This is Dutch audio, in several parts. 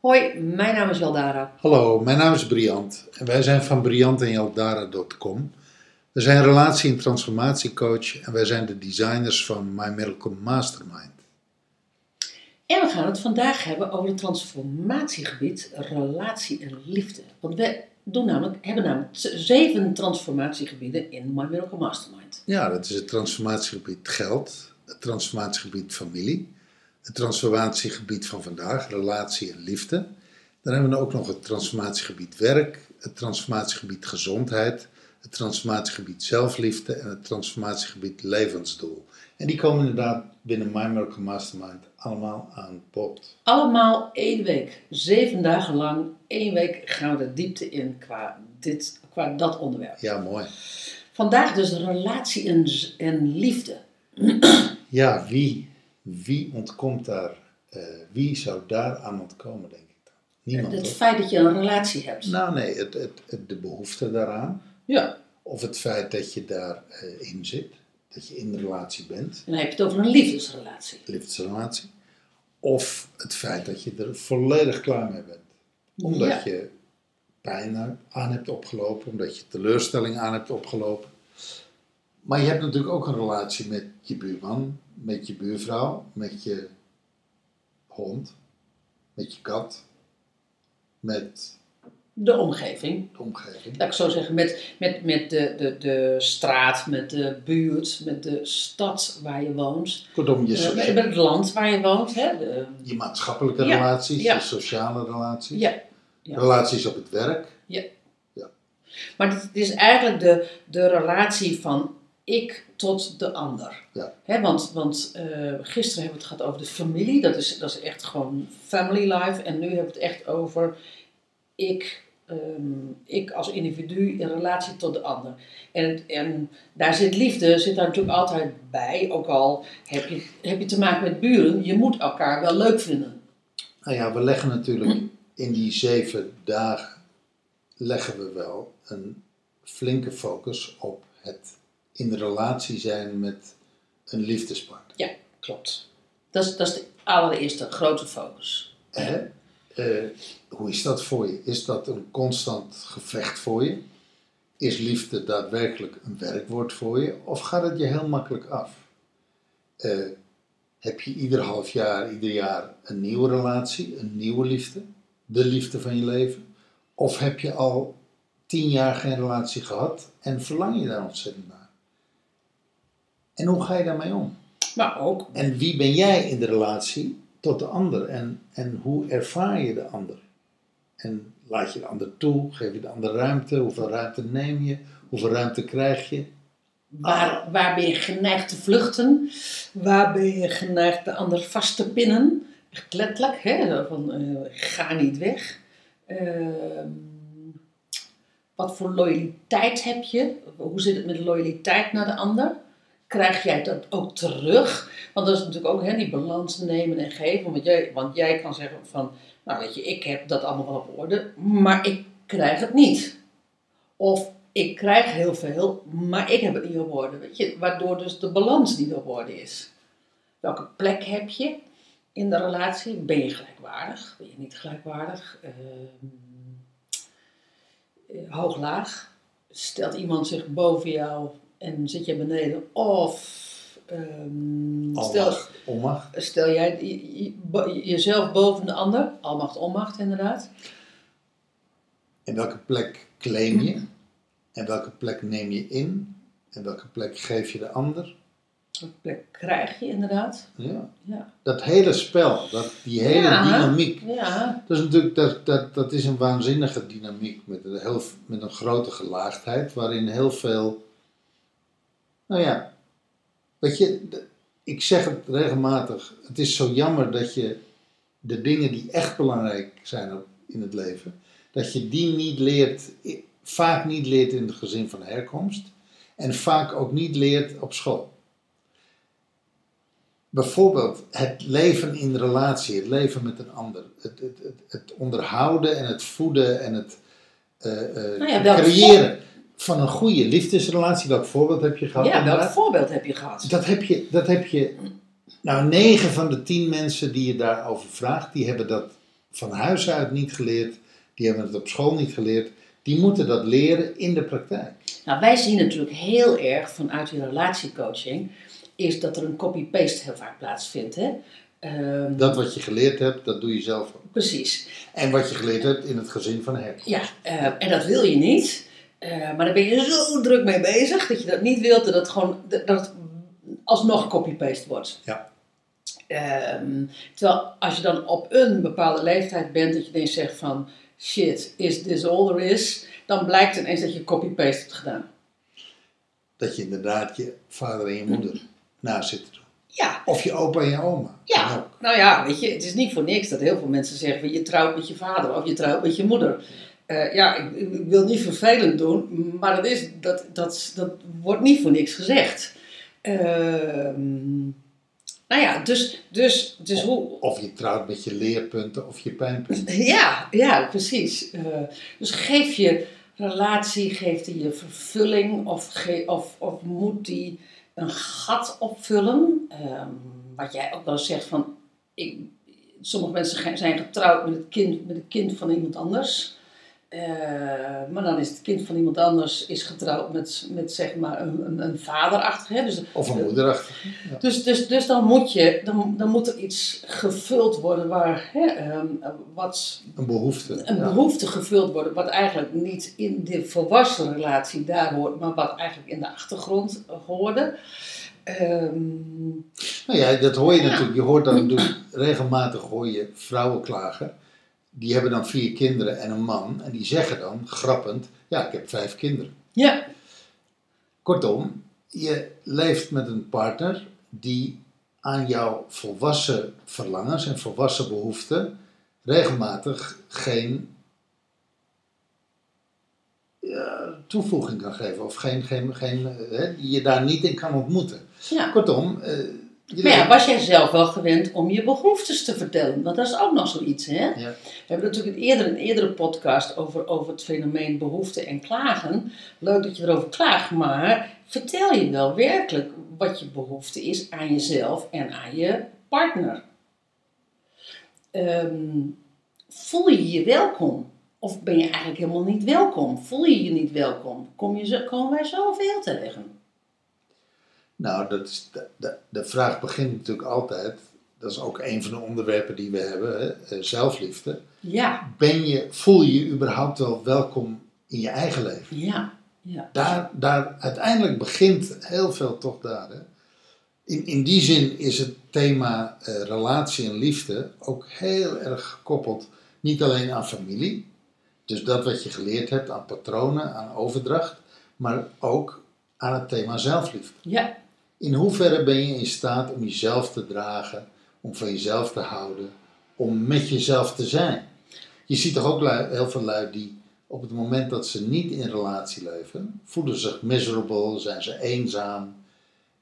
Hoi, mijn naam is Jaldara. Hallo, mijn naam is Briant en wij zijn van briantenjaldara.com. We zijn relatie- en transformatiecoach en wij zijn de designers van My Miracle Mastermind. En we gaan het vandaag hebben over het transformatiegebied relatie en liefde. Want we doen namelijk, hebben namelijk zeven transformatiegebieden in My Miracle Mastermind. Ja, dat is het transformatiegebied geld, het transformatiegebied familie, het transformatiegebied van vandaag, relatie en liefde. Dan hebben we ook nog het transformatiegebied werk, het transformatiegebied gezondheid, het transformatiegebied zelfliefde en het transformatiegebied levensdoel. En die komen inderdaad binnen My Miracle Mastermind allemaal aan bod. Allemaal één week, zeven dagen lang, één week gaan we de diepte in qua, dit, qua dat onderwerp. Ja, mooi. Vandaag dus relatie en, en liefde. Ja, wie, wie ontkomt daar? eh, wie zou daar aan ontkomen, denk ik dan? Niemand. Het feit dat je een relatie hebt. Nou, nee, het, het, de behoefte daaraan. Ja, Of het feit dat je daarin in zit. Dat je in de relatie bent, en dan heb je het over een liefdesrelatie. liefdesrelatie. Of het feit dat je er volledig klaar mee bent. Omdat Ja. je pijn aan hebt opgelopen, omdat je teleurstelling aan hebt opgelopen. Maar je hebt natuurlijk ook een relatie met je buurman, met je buurvrouw, met je hond, met je kat, met De omgeving. de omgeving. laat ik zo zeggen, met, met, met de, de, de straat, met de buurt, met de stad waar je woont. Kortom, je, socia- met, met het land waar je woont. Hè? De, je maatschappelijke Ja, relaties, ja. je sociale relaties, ja, ja. relaties op het werk. Maar het is eigenlijk de, de relatie van ik tot de ander. Ja. Hè, want want eh, gisteren hebben we het gehad over de familie. Dat is, dat is echt gewoon family life. En nu hebben we het echt over ik, ehm, ik als individu in relatie tot de ander. En, en daar zit liefde zit daar natuurlijk altijd bij. Ook al heb je, heb je te maken met buren. Je moet elkaar wel leuk vinden. Nou ja, we leggen natuurlijk in die zeven dagen leggen we wel een flinke focus op het in relatie zijn met een liefdespartner. Ja, klopt. Dat is, dat is de allereerste grote focus. Hè? Eh, hoe is dat voor je? Is dat een constant gevecht voor je? Is liefde daadwerkelijk een werkwoord voor je? Of gaat het je heel makkelijk af? Eh, heb je ieder half jaar, ieder jaar een nieuwe relatie, een nieuwe liefde? De liefde van je leven? Of heb je al tien jaar geen relatie gehad en verlang je daar ontzettend naar? En hoe ga je daarmee om? Maar ook En wie ben jij in de relatie tot de ander? En, en hoe ervaar je de ander? En laat je de ander toe? Geef je de ander ruimte? Hoeveel ruimte neem je? Hoeveel ruimte krijg je? Waar, waar ben je geneigd te vluchten? Waar ben je geneigd de ander vast te pinnen? Echt letterlijk, hè? Van, eh, ga niet weg. Ehm, wat voor loyaliteit heb je? Hoe zit het met loyaliteit naar de ander? Krijg jij dat ook terug? Want dat is natuurlijk ook hè, die balans nemen en geven. Want jij, want jij kan zeggen van, nou weet je, ik heb dat allemaal wel op orde, maar ik krijg het niet. Of ik krijg heel veel, maar ik heb het niet op orde. Weet je? Waardoor dus de balans niet op orde is. Welke plek heb je in de relatie? Ben je gelijkwaardig? Ben je niet gelijkwaardig? Ehm, eh, hoog-laag? Stelt iemand zich boven jou en zit je beneden? Of ehm, stel, onmacht. stel jij je- je- bo- jezelf boven de ander? Almacht, onmacht inderdaad. En welke plek claim je? En welke plek neem je in? En welke plek geef je de ander? Welke plek krijg je inderdaad? Ja. Ja. Dat hele spel, dat, die hele Ja. dynamiek. Ja, Dat is natuurlijk dat, dat, dat is een waanzinnige dynamiek met een, heel, met een grote gelaagdheid, waarin heel veel. Nou ja, weet je, ik zeg het regelmatig. Het is zo jammer dat je de dingen die echt belangrijk zijn in het leven, dat je die niet leert, vaak niet leert in het gezin van herkomst en vaak ook niet leert op school. bijvoorbeeld het leven in relatie, het leven met een ander, het, het, het, het onderhouden en het voeden en het eh, eh, Nou ja, creëren van een goede liefdesrelatie. Welk voorbeeld heb je gehad? Ja, welk voorbeeld heb je gehad? Dat heb je, dat heb je, nou negen van de tien mensen die je daarover vraagt, die hebben dat van huis uit niet geleerd, die hebben het op school niet geleerd, die moeten dat leren in de praktijk. Nou, wij zien natuurlijk heel erg vanuit die relatiecoaching, is dat er een copy-paste heel vaak plaatsvindt. Hè? Ehm, Dat wat je geleerd hebt, dat doe je zelf ook. Precies. En wat je geleerd hebt in het gezin van her. Ja, eh, en dat wil je niet. Eh, maar daar ben je zo druk mee bezig dat je dat niet wilt, dat het gewoon dat het alsnog copy-paste wordt. Ja. Ehm, terwijl als je dan op een bepaalde leeftijd bent, dat je ineens zegt van shit, is this all there is? Dan blijkt ineens dat je copy-paste hebt gedaan. Dat je inderdaad je vader en je moeder naast zit te doen. Ja, Of je opa en je oma. Ja, nou ja, weet je, het is niet voor niks dat heel veel mensen zeggen: van, je trouwt met je vader of je trouwt met je moeder. Eh, ja, ik, ik wil niet vervelend doen, maar dat, is, dat, dat, dat wordt niet voor niks gezegd. Ehm, nou ja, dus, dus, dus hoe. Of je trouwt met je leerpunten of je pijnpunten. Ja, ja, precies. Eh, dus geef je relatie, geeft die je vervulling of, ge, of, of moet die een gat opvullen? Ehm, wat jij ook wel zegt van, ik, sommige mensen zijn getrouwd met het kind, met het kind van iemand anders. Eh, maar dan is het kind van iemand anders is getrouwd met, met zeg maar een, een, een vaderachtige. hè. Dus Of een moederachtig. dus, dus, dus dan, moet je, dan, dan moet er iets gevuld worden waar hè, ehm, wat, Een behoefte. een ja. behoefte gevuld worden, wat eigenlijk niet in de volwassen relatie daar hoort, maar wat eigenlijk in de achtergrond hoorde. Ehm, Nou ja, dat hoor je Ja. natuurlijk. Je hoort dan natuurlijk regelmatig hoor je vrouwen klagen. Die hebben dan vier kinderen en een man. En die zeggen dan, grappend, ja, ik heb vijf kinderen. ja, Kortom, je leeft met een partner die aan jouw volwassen verlangens en volwassen behoeften regelmatig geen ja, toevoeging kan geven. Of geen, geen, geen, eh, hè, die je daar niet in kan ontmoeten. ja. Kortom, eh, Maar ja, was jij zelf wel gewend om je behoeftes te vertellen? Want dat is ook nog zoiets, hè? Ja. We hebben natuurlijk een eerder, een eerdere podcast over, over het fenomeen behoefte en klagen. Leuk dat je erover klaagt, maar vertel je wel werkelijk wat je behoefte is aan jezelf en aan je partner? Ehm, voel je je welkom? Of ben je eigenlijk helemaal niet welkom? Voel je je niet welkom? Kom je komen wij zoveel tegen? Nou, dat is de, de, de vraag begint natuurlijk altijd. Dat is ook een van de onderwerpen die we hebben, hè, eh, zelfliefde. Ja, Ben je, voel je je überhaupt wel welkom in je eigen leven? ja, ja. Daar, daar, uiteindelijk begint heel veel toch daar. Hè? In, in die zin is het thema eh, relatie en liefde ook heel erg gekoppeld, niet alleen aan familie, dus dat wat je geleerd hebt aan patronen, aan overdracht, maar ook aan het thema zelfliefde. Ja, In hoeverre ben je in staat om jezelf te dragen, om van jezelf te houden, om met jezelf te zijn? Je ziet toch ook heel veel lui die op het moment dat ze niet in relatie leven, voelen zich miserable, zijn ze eenzaam.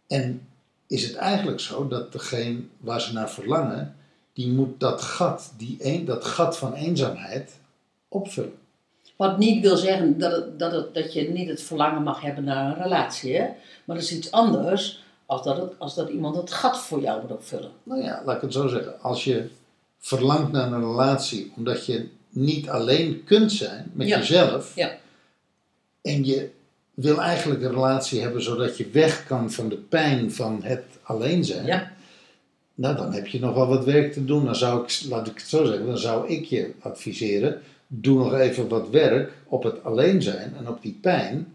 En is het eigenlijk zo dat degene waar ze naar verlangen, die moet dat gat, die dat gat van eenzaamheid opvullen. Wat niet wil zeggen dat, dat, dat je niet het verlangen mag hebben naar een relatie. Hè? Maar dat is iets anders als dat, het, als dat iemand het gat voor jou moet opvullen. Nou ja, laat ik het zo zeggen. Als je verlangt naar een relatie omdat je niet alleen kunt zijn met Ja. jezelf. Ja. En je wil eigenlijk een relatie hebben zodat je weg kan van de pijn van het alleen zijn. Ja. Nou, dan heb je nog wel wat werk te doen. Dan zou ik, laat ik het zo zeggen, dan zou ik je adviseren. Doe nog even wat werk op het alleen zijn en op die pijn.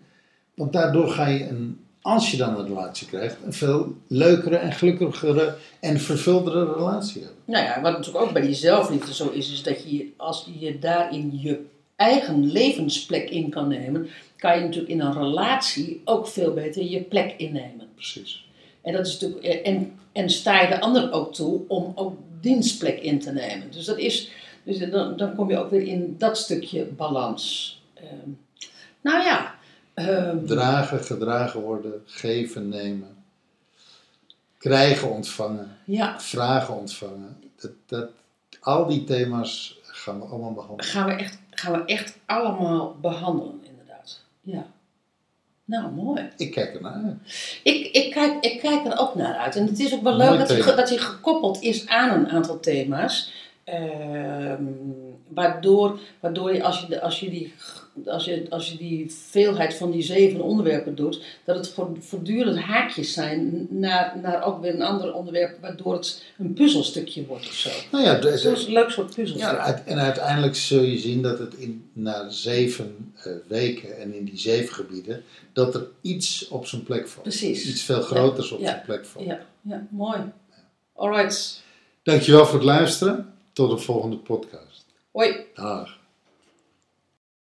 Want daardoor ga je, een, als je dan een relatie krijgt, een veel leukere en gelukkigere en vervuldere relatie hebben. Nou ja, wat natuurlijk ook bij die zelfliefde zo is, is dat je als je daarin je eigen levensplek in kan nemen, kan je natuurlijk in een relatie ook veel beter je plek innemen. Precies. En, dat is natuurlijk, en, en sta je de ander ook toe om ook dienstplek in te nemen. Dus, dat is, dus dan, dan kom je ook weer in dat stukje balans. Ehm, nou ja. Ehm, Dragen, gedragen worden, geven, nemen. krijgen ontvangen, Ja, vragen ontvangen. Dat, dat, al die thema's gaan we allemaal behandelen. gaan we echt, gaan we echt allemaal behandelen, inderdaad. Ja. Nou, mooi. Ik kijk ernaar uit. Ik, ik, kijk, ik kijk er ook naar uit. En het is ook wel Mooi leuk dat hij, dat hij gekoppeld is aan een aantal thema's. Ehm, waardoor, waardoor je als je, de- als, je die, als, je, als je die veelheid van die zeven onderwerpen doet, dat het voor- voortdurend haakjes zijn naar, naar ook weer een ander onderwerp, waardoor het een puzzelstukje wordt of zo. Nou ja, de- is een leuk soort puzzelstuk. ja en uiteindelijk zul je zien dat het in, na zeven eh, weken en in die zeven gebieden, dat er iets op zijn plek valt. Precies. Iets veel groters op Ja. zijn plek valt. Ja, ja, mooi. Alright. Dankjewel voor het luisteren. Tot de volgende podcast. Hoi. Dag.